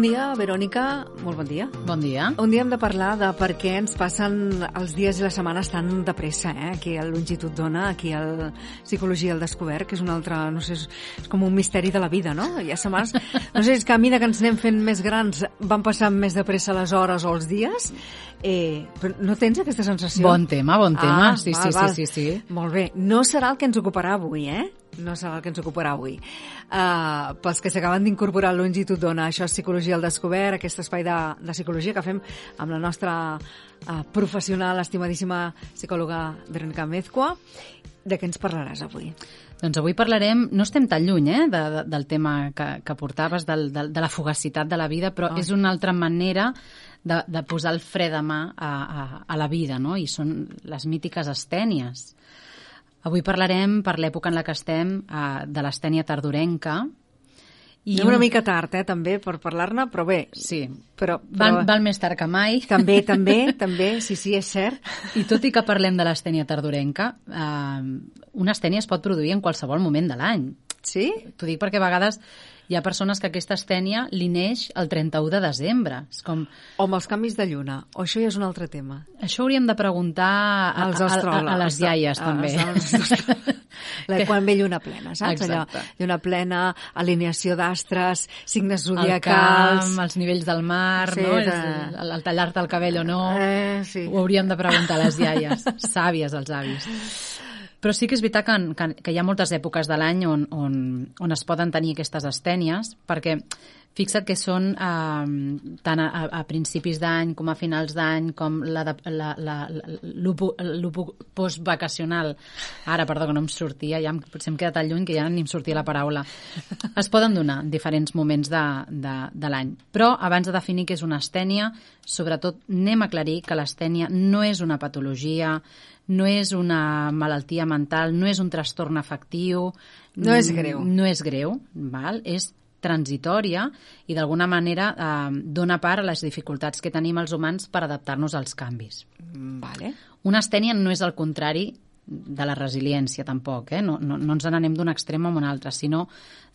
Un dia, Verònica, molt bon dia. Bon dia. Un dia hem de parlar de per què ens passen els dies i les setmanes tan de pressa, eh? Aquí a Longitud Dona, aquí a Psicologia al Descobert, que és un altre, no sé, és com un misteri de la vida, no? Hi ha setmanes... No sé, és que a mesura que ens anem fent més grans van passant més de pressa les hores o els dies. Eh, però no tens aquesta sensació? Bon tema, bon tema. Ah, sí, val, sí, val. sí, sí, sí. Molt bé. No serà el que ens ocuparà avui, eh? No serà el que ens ocuparà avui. Uh, pels que s'acaben d'incorporar a Longitud Dona, això és Psicologia al Descobert, aquest espai de, de psicologia que fem amb la nostra uh, professional, estimadíssima psicòloga Verónica Mezcua. De què ens parlaràs avui? Doncs avui parlarem, no estem tan lluny eh, de, de, del tema que, que portaves, del, del, de la fugacitat de la vida, però Ai. és una altra manera de, de posar el fre de mà a, a, a la vida, no? i són les mítiques estènies. Avui parlarem, per l'època en la que estem, eh, de l'estènia tardorenca. I una mica tard, eh, també, per parlar-ne, però bé, Sí, però, val, però val més tard que mai. també, també, també, sí, sí, és cert. I tot i que parlem de l'estènia tardorenca, eh, una estènia es pot produir en qualsevol moment de l'any. Sí? T'ho dic perquè a vegades hi ha persones que aquesta estènia li neix el 31 de desembre. És com, O amb els canvis de lluna, o això ja és un altre tema. això hauríem de preguntar a, als a, a, a les iaies, A- també. La, Que- quan ve lluna plena, saps? Exacte. Allò, lluna plena, alineació d'astres, signes el zodiacals... camp, els nivells del mar, Sí, no? de- És el, el tallar-te el cabell o no. Eh, sí. Ho hauríem de preguntar a les iaies, sàvies els avis. Però sí que és veritat que, que, que hi ha moltes èpoques de l'any on, on, on es poden tenir aquestes estènies, perquè fixa't que són eh, tant a, a principis d'any com a finals d'any, com la, de, la, postvacacional. Ara, perdó, que no em sortia, ja em, potser em queda tan lluny que ja ni em sortia la paraula. Es poden donar en diferents moments de, de, de l'any. Però abans de definir què és una estènia, sobretot anem a aclarir que l'estènia no és una patologia, no és una malaltia mental, no és un trastorn afectiu... No és greu. No és greu, val? és transitòria i d'alguna manera eh, dona part a les dificultats que tenim els humans per adaptar-nos als canvis. Mm, Vale. Una estènia no és el contrari de la resiliència, tampoc. Eh? No, no, no ens n'anem d'un extrem a un altre, sinó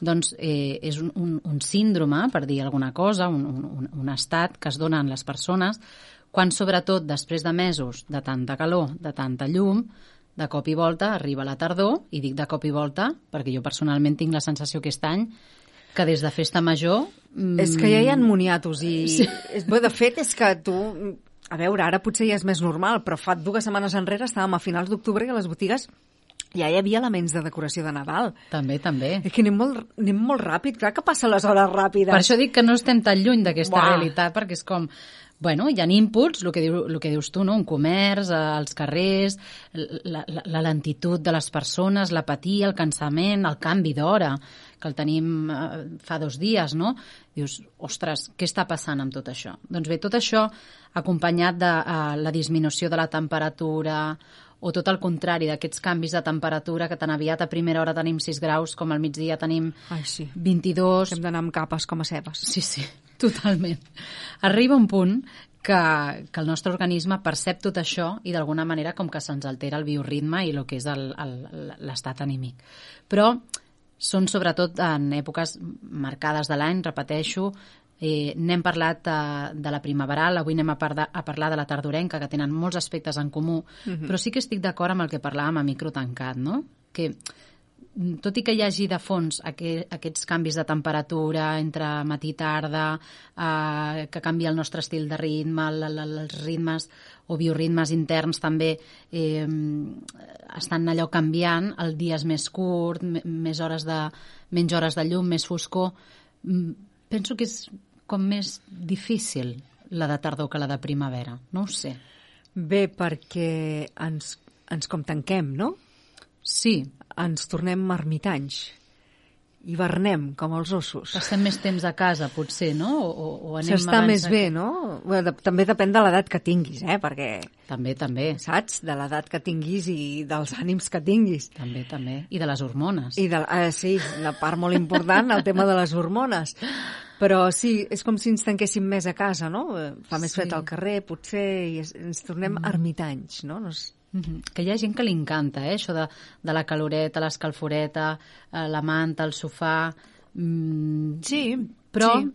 doncs, eh, és un, un, un síndrome, per dir alguna cosa, un, un, un estat que es dona en les persones quan, sobretot, després de mesos de tanta calor, de tanta llum, de cop i volta arriba la tardor, i dic de cop i volta perquè jo personalment tinc la sensació aquest any que des de festa major... mm, És que ja hi ha moniatos i... Sí. Bé, de fet, és que tu... A veure, ara potser ja és més normal, però fa dues setmanes enrere estàvem a finals d'octubre i a les botigues ja hi havia elements de decoració de Nadal. També, també. És que anem molt, anem molt ràpid, clar que passen les hores ràpides. Per això dic que no estem tan lluny d'aquesta realitat, perquè és com... Bueno, hi ha inputs, el que, diu, el que dius tu, no? un comerç, eh, els carrers, la, la, la lentitud de les persones, l'apatia, el cansament, el canvi d'hora, que el tenim eh, fa dos dies, no? Dius, ostres, què està passant amb tot això? Doncs bé, tot això acompanyat de eh, la disminució de la temperatura o tot el contrari d'aquests canvis de temperatura que tan aviat a primera hora tenim 6 graus com al migdia tenim Ai, sí. 22, Hem d'anar amb capes com a cebes. Sí, sí, totalment. Arriba un punt que, que el nostre organisme percep tot això i d'alguna manera com que se'ns altera el bioritme i el que és l'estat anímic. Però són sobretot en èpoques marcades de l'any, repeteixo, eh, n'hem parlat eh, de la primaveral, avui anem a, parda, a parlar de la tardorenca, que tenen molts aspectes en comú, però sí que estic d'acord amb el que parlàvem a micro tancat, no? Que mm, tot i que hi hagi de fons aqu aquests canvis de temperatura entre matí i tarda, eh, que canvia el nostre estil de ritme, els ritmes o bioritmes interns també eh, estan allò canviant, el dia és més curt, més hores de, menys hores de llum, més foscor, mm, penso que és com més difícil la de tardor que la de primavera, no ho sé. Bé, perquè ens, ens com tanquem, no? Sí, Ens tornem ermitanys. Hivernem, com els ossos. passem més temps a casa, potser, no? O, o, anem S'està més a- bé, no? Bé, de, també depèn de l'edat que tinguis, eh? Perquè, També, també, saps? De l'edat que tinguis i dels ànims que tinguis. també, també. I de les hormones. I de, eh, sí, una part molt important, el tema de les hormones. Però sí, és com si ens tanquéssim més a casa, no? Eh, Fa més Sí. fred al carrer, potser, i ens tornem ermitanys, no? no és... Mhm. Que hi ha gent que li encanta, eh? Això de, de la caloreta, l'escalforeta, eh, la manta, el sofà... Mm, Sí, però sí.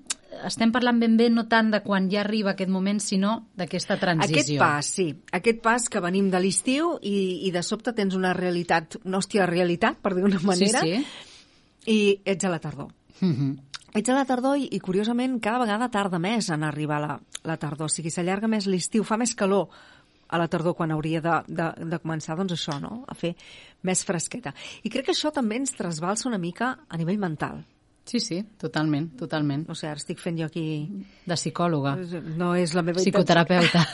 estem parlant ben bé no tant de quan ja arriba aquest moment, sinó d'aquesta transició. Aquest pas, sí. Aquest pas que venim de l'estiu i, i de sobte tens una realitat, una hòstia realitat, per dir una manera, Sí, sí. i ets a la tardor. Mm -hmm. Ets a la tardor i, i, curiosament, cada vegada tarda més en arribar la, la tardor. O sigui, s'allarga més l'estiu, fa més calor a la tardor quan hauria de, de, de començar, doncs això, no?, a fer més fresqueta. I crec que això també ens trasbalsa una mica a nivell mental. Sí, sí, totalment, totalment. No sé, ara estic fent jo aquí... De psicòloga, No és la meva psicoterapeuta.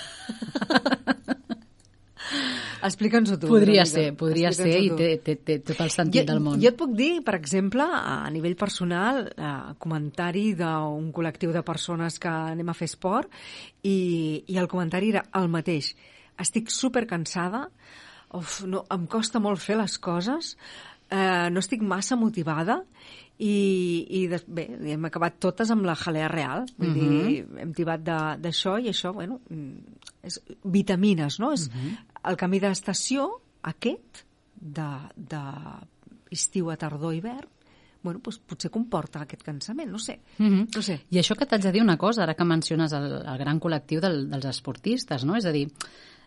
Explica'ns-ho tu. Podria ser, podria ser i té, té, té tot el sentit jo, del món. Jo et puc dir, per exemple, a nivell personal, eh, comentari d'un col·lectiu de persones que anem a fer esport i, i el comentari era el mateix. Estic super cansada, uf, no, em costa molt fer les coses, eh, no estic massa motivada i, i de, bé, hem acabat totes amb la jalea real, vull Mhm. dir, hem tibat de- d'això i això, bueno, mm, és vitamines, no? És Mhm. el canvi d'estació aquest de, de estiu a tardor hivern bueno, doncs potser comporta aquest cansament, no sé. Mhm. No sé. I això que t'haig de dir una cosa, ara que menciones el, el gran col·lectiu del, dels esportistes, no? És a dir,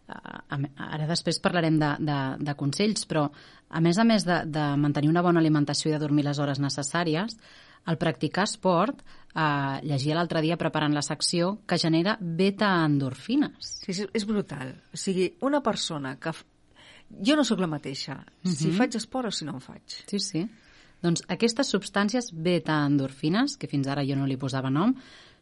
ara després parlarem de, de, de consells, però a més a més de, de mantenir una bona alimentació i de dormir les hores necessàries, el practicar esport, eh, llegia l'altre dia preparant la secció, que genera beta-endorfines. Sí, sí, és brutal. O sigui, una persona que... Jo no sóc la mateixa, si Mhm. faig esport o si no en faig. Sí, sí. Doncs aquestes substàncies beta-endorfines, que fins ara jo no li posava nom,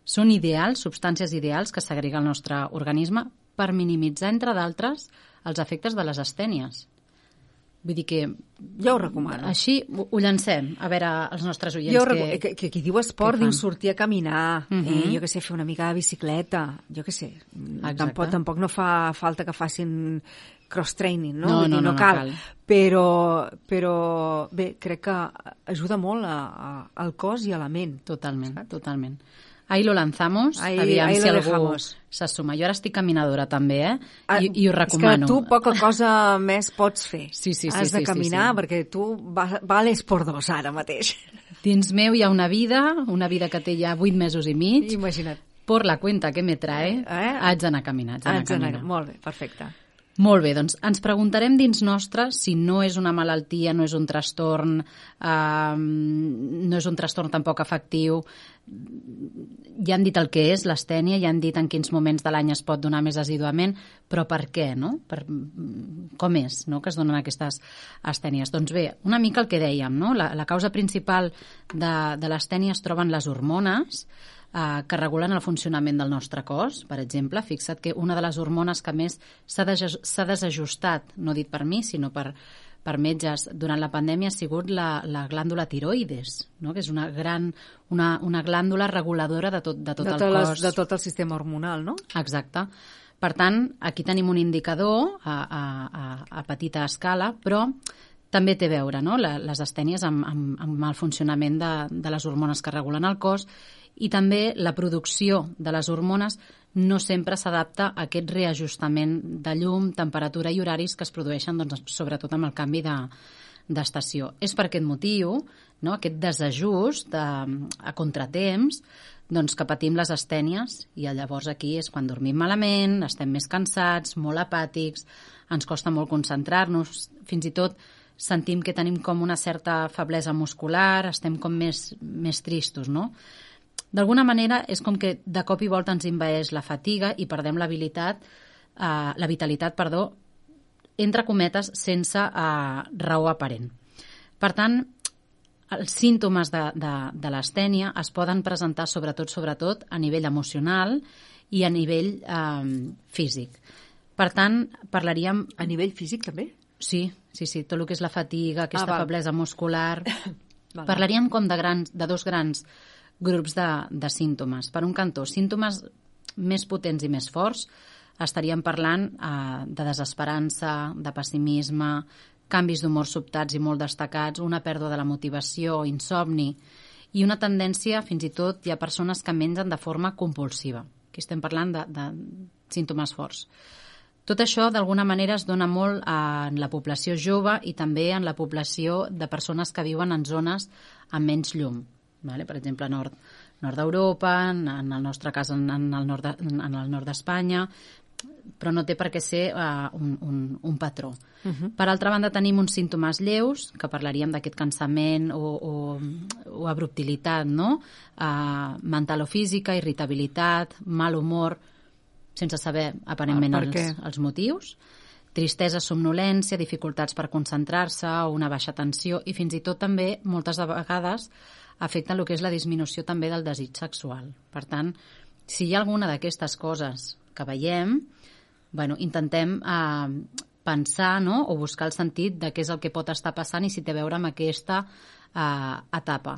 són ideals, substàncies ideals que segrega el nostre organisme per minimitzar, entre d'altres, els efectes de les astènies. Vull dir que Jo ho recomano. així ho, ho llancem, a veure els nostres oients. Jo, que... que, que, que qui diu esport diu sortir a caminar, Mhm. eh, jo que sé, fer una mica de bicicleta, jo que sé. Tampoc, tampoc no fa falta que facin cross-training, no? No, dir, no, no, no cal. cal. Però, però, bé, crec que ajuda molt a, a, al cos i a la ment. Totalment, totalment. Ahí lo lanzamos, Ahí- aviam ahí si lo algú dejamos. s'assuma. Jo ara estic caminadora també, eh? Ah, I, I ho recomano. És que tu poca cosa més pots fer. Sí, sí, sí, Has de sí, sí, caminar sí. perquè tu va- vales por dos ara mateix. Dins meu hi ha una vida, una vida que té ja vuit mesos i mig, Imagina't. por la cuenta que me trae, Eh? haig d'anar a caminar, haig d'anar a caminar. Molt bé, perfecte. Molt bé, doncs ens preguntarem dins nostre si no és una malaltia, no és un trastorn, eh, no és un trastorn tampoc afectiu. Ja han dit el que és l'astènia, ja han dit en quins moments de l'any es pot donar més assiduament, però per què, no? Per, com és no? que es donen aquestes astènies? Doncs bé, una mica el que dèiem, no? La, la causa principal de, de l'astènia es troben les hormones, eh, que regulen el funcionament del nostre cos. Per exemple, fixa't que una de les hormones que més s'ha desajustat, no dit per mi, sinó per, per metges durant la pandèmia ha sigut la, la glàndula tiroides, no? que és una gran una, una glàndula reguladora de tot, de tot de, el les, cos. de tot el sistema hormonal, no? Exacte. Per tant, aquí tenim un indicador a, a, a, a petita escala, però també té a veure no? La, les astènies amb, amb, amb el funcionament de, de les hormones que regulen el cos i també la producció de les hormones no sempre s'adapta a aquest reajustament de llum, temperatura i horaris que es produeixen doncs, sobretot amb el canvi de, d'estació. És per aquest motiu, no, aquest desajust de, a contratemps, doncs que patim les astènies i llavors aquí és quan dormim malament, estem més cansats, molt apàtics, ens costa molt concentrar-nos, fins i tot sentim que tenim com una certa feblesa muscular, estem com més, més tristos, no? D'alguna manera és com que de cop i volta ens invaeix la fatiga i perdem l'habilitat, eh, la vitalitat, perdó, entre cometes, sense eh, raó aparent. Per tant, els símptomes de, de, de l'astènia es poden presentar sobretot, sobretot a nivell emocional i a nivell eh, físic. Per tant, parlaríem... A nivell físic, també? Sí, sí, sí, tot el que és la fatiga, aquesta val. feblesa muscular... Val. Parlaríem com de, grans, de dos grans grups de, de símptomes. Per un cantó, símptomes més potents i més forts, estaríem parlant eh, de desesperança, de pessimisme, canvis d'humor sobtats i molt destacats, una pèrdua de la motivació, insomni i una tendència, fins i tot, hi ha persones que mengen de forma compulsiva. Aquí estem parlant de, de símptomes forts. Tot això, d'alguna manera, es dona molt en la població jove i també en la població de persones que viuen en zones amb menys llum. Vale? Per exemple, nord, nord d'Europa, en, en el nostre cas en, en el nord de- en el nord d'Espanya, però no té per què ser uh, un, un, un patró. Uh -huh. Per altra banda, tenim uns símptomes lleus, que parlaríem d'aquest cansament o, o, o abruptilitat, no? Uh, mental o física, irritabilitat, mal humor, sense saber aparentment Ah, els, què? els motius, tristesa, somnolència, dificultats per concentrar-se, una baixa tensió i fins i tot també moltes de vegades afecta el que és la disminució també del desig sexual. Per tant, si hi ha alguna d'aquestes coses que veiem, bueno, intentem eh, pensar no? o buscar el sentit de què és el que pot estar passant i si té a veure amb aquesta eh, etapa.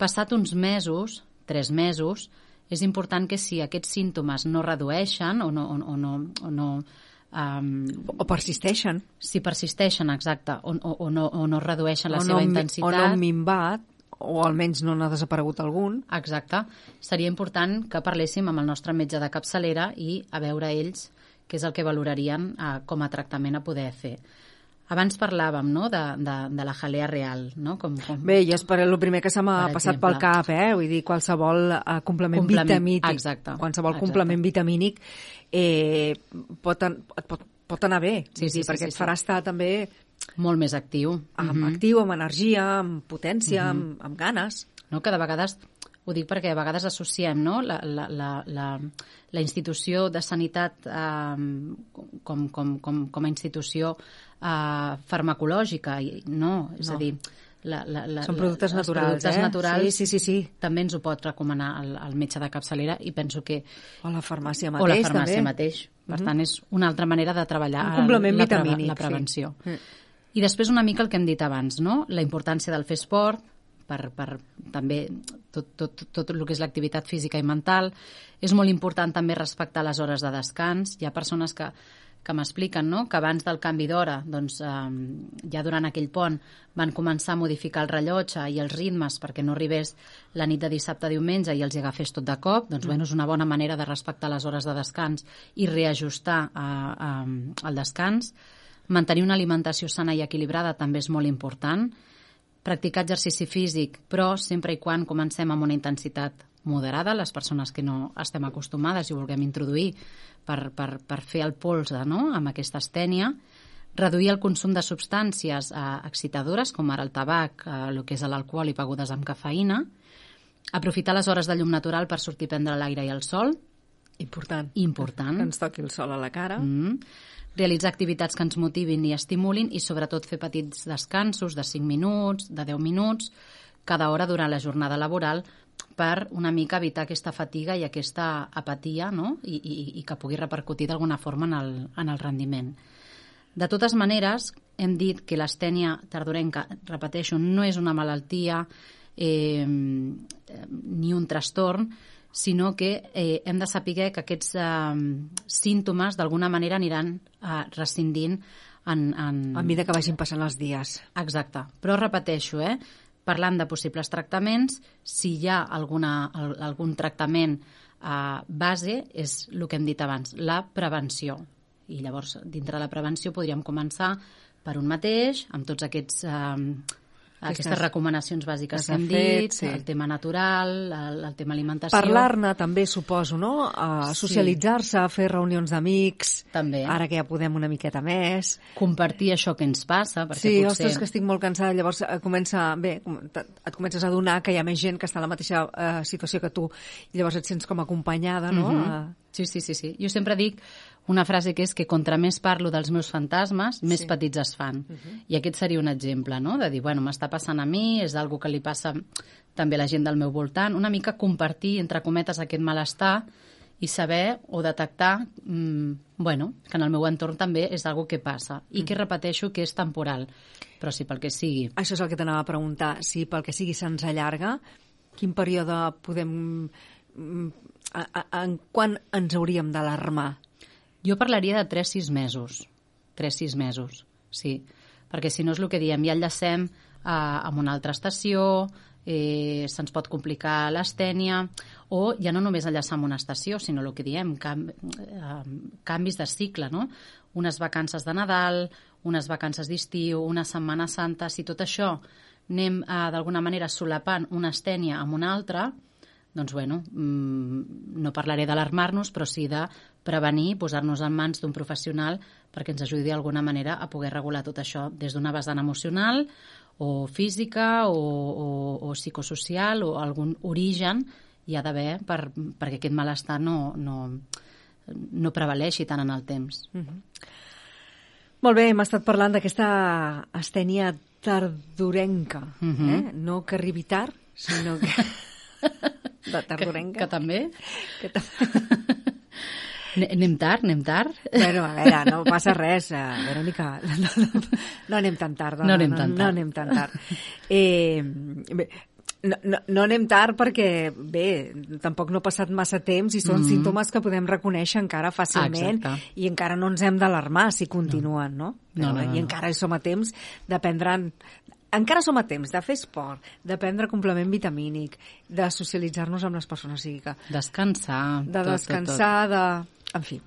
Passat uns mesos, tres mesos, és important que si aquests símptomes no redueixen o no, o, o no, o no um, O persisteixen. si persisteixen, exacte, o, o, o, no, o no redueixen la o seva no, intensitat... O no han minvat, o almenys no n'ha desaparegut algun. Exacte. Seria important que parléssim amb el nostre metge de capçalera i a veure ells què és el que valorarien eh, com a tractament a poder fer. Abans parlàvem no, de, de, de la jalea real, no? Com, com... Bé, jo és el primer que se m'ha passat exemple. pel cap, eh? Vull dir, qualsevol uh, complement, Complement, vitamínic, exacte, qualsevol exacte. complement vitamínic eh, pot, pot, pot anar bé, Sí, sí, sí, perquè sí, et sí. farà estar també Molt més actiu. amb Mhm. actiu, amb energia, amb potència, amb, amb ganes. no? que de vegades, ho dic perquè a vegades associem no? la, la, la, la, la institució de sanitat eh, com, com, com, com a institució eh, farmacològica, i no, és No. a dir, la, la, la, Són productes la, els naturals, productes eh? naturals Sí, sí, sí, sí. també ens ho pot recomanar el, el metge de capçalera i penso que O la farmàcia o mateix, la farmàcia també. mateix. Per tant, és una altra manera de treballar Un complement la, vitamínic, la prevenció. sí. I després una mica el que hem dit abans, no? la importància del fer esport, per, per també tot, tot, tot el que és l'activitat física i mental. És molt important també respectar les hores de descans. Hi ha persones que, que m'expliquen no? que abans del canvi d'hora, doncs, eh, ja durant aquell pont, van començar a modificar el rellotge i els ritmes perquè no arribés la nit de dissabte a diumenge i els hi agafés tot de cop. Doncs, bueno, és una bona manera de respectar les hores de descans i reajustar eh, eh, el descans. Mantenir una alimentació sana i equilibrada també és molt important. Practicar exercici físic, però sempre i quan comencem amb una intensitat moderada, les persones que no estem acostumades i ho vulguem introduir per, per, per fer el polze no? amb aquesta estènia. Reduir el consum de substàncies eh, excitadores, com ara el tabac, eh, el que és l'alcohol i begudes amb cafeïna. Aprofitar les hores de llum natural per sortir a prendre l'aire i el sol. Important. Important. Que ens toqui el sol a la cara. Mm. Realitzar activitats que ens motivin i estimulin i sobretot fer petits descansos de 5 minuts, de 10 minuts, cada hora durant la jornada laboral per una mica evitar aquesta fatiga i aquesta apatia no? I, i, i que pugui repercutir d'alguna forma en el, en el rendiment. De totes maneres, hem dit que l'astènia tardorenca, repeteixo, no és una malaltia eh, ni un trastorn, sinó que eh, hem de saber que aquests eh, símptomes d'alguna manera aniran eh, rescindint en, en... A mesura que vagin passant els dies. Exacte. Però repeteixo, eh? parlant de possibles tractaments, si hi ha alguna, al- algun tractament eh, base, és el que hem dit abans, la prevenció. I llavors, dintre de la prevenció, podríem començar per un mateix, amb tots aquests... Eh, Aquestes- aquestes recomanacions bàsiques que hem s'ha fet, dit, sí. el tema natural, el, el tema alimentació... Parlar-ne també, suposo, no? A Sí. socialitzar-se, a fer reunions d'amics. També. Ara que ja podem una miqueta més. Compartir això que ens passa, perquè Sí, potser... ostres, que estic molt cansada. Llavors eh, comença, bé, et comences a adonar que hi ha més gent que està en la mateixa eh, situació que tu i llavors et sents com acompanyada, no? Mhm. Eh, Sí, sí, sí, sí. Jo sempre dic una frase que és que contra més parlo dels meus fantasmes, més Sí. petits es fan. I aquest seria un exemple, no?, de dir, bueno, m'està passant a mi, és algo que li passa també a la gent del meu voltant, una mica compartir, entre cometes, aquest malestar i saber o detectar, mm, bueno, que en el meu entorn també és algo que passa i que repeteixo que és temporal, però si pel que sigui Això és el que t'anava a preguntar. Si pel que sigui se'ns allarga, quin període podem... A, a, en quan ens hauríem d'alarmar? Jo parlaria de 3-6 mesos. 3-6 mesos, sí. Perquè si no és el que diem, ja enllacem eh, amb una altra estació, eh, se'ns pot complicar l'estènia, o ja no només enllaçar amb una estació, sinó el que diem, cam eh, canvis de cicle, no? Unes vacances de Nadal, unes vacances d'estiu, una Setmana Santa, si tot això anem eh, d'alguna manera solapant una estènia amb una altra, doncs, bueno, mm, no parlaré d'alarmar-nos, però sí de prevenir, posar-nos en mans d'un professional perquè ens ajudi d'alguna manera a poder regular tot això des d'una vessant emocional o física o, o, o psicosocial o algun origen hi ha d'haver per, perquè aquest malestar no, no, no prevaleixi tant en el temps. Mm -hmm. Molt bé, hem estat parlant d'aquesta astènia tardorenca, mm -hmm. eh? no que arribi tard, sinó que... de tardorenca. Que, que també? Que també. Anem tard, anem tard? Bueno, a veure, no passa res, uh, Verònica. No, no, no anem tan tard. No, no anem tan tard. No, no anem tan tard. Eh, bé, no, no, no anem tard perquè, bé, tampoc no ha passat massa temps i són mm -hmm. símptomes que podem reconèixer encara fàcilment ah, i encara no ens hem d'alarmar si continuen, no? no? no, no, no I encara no. som a temps de prendre encara som a temps de fer esport, de prendre complement vitamínic, de socialitzar-nos amb les persones, sigui que... Descansar. De descansar, tot, tot. de... En fi.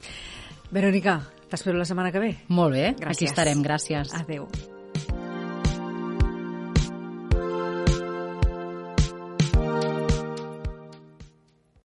Verònica, t'espero la setmana que ve. Molt bé, gràcies. aquí estarem, gràcies. Adéu.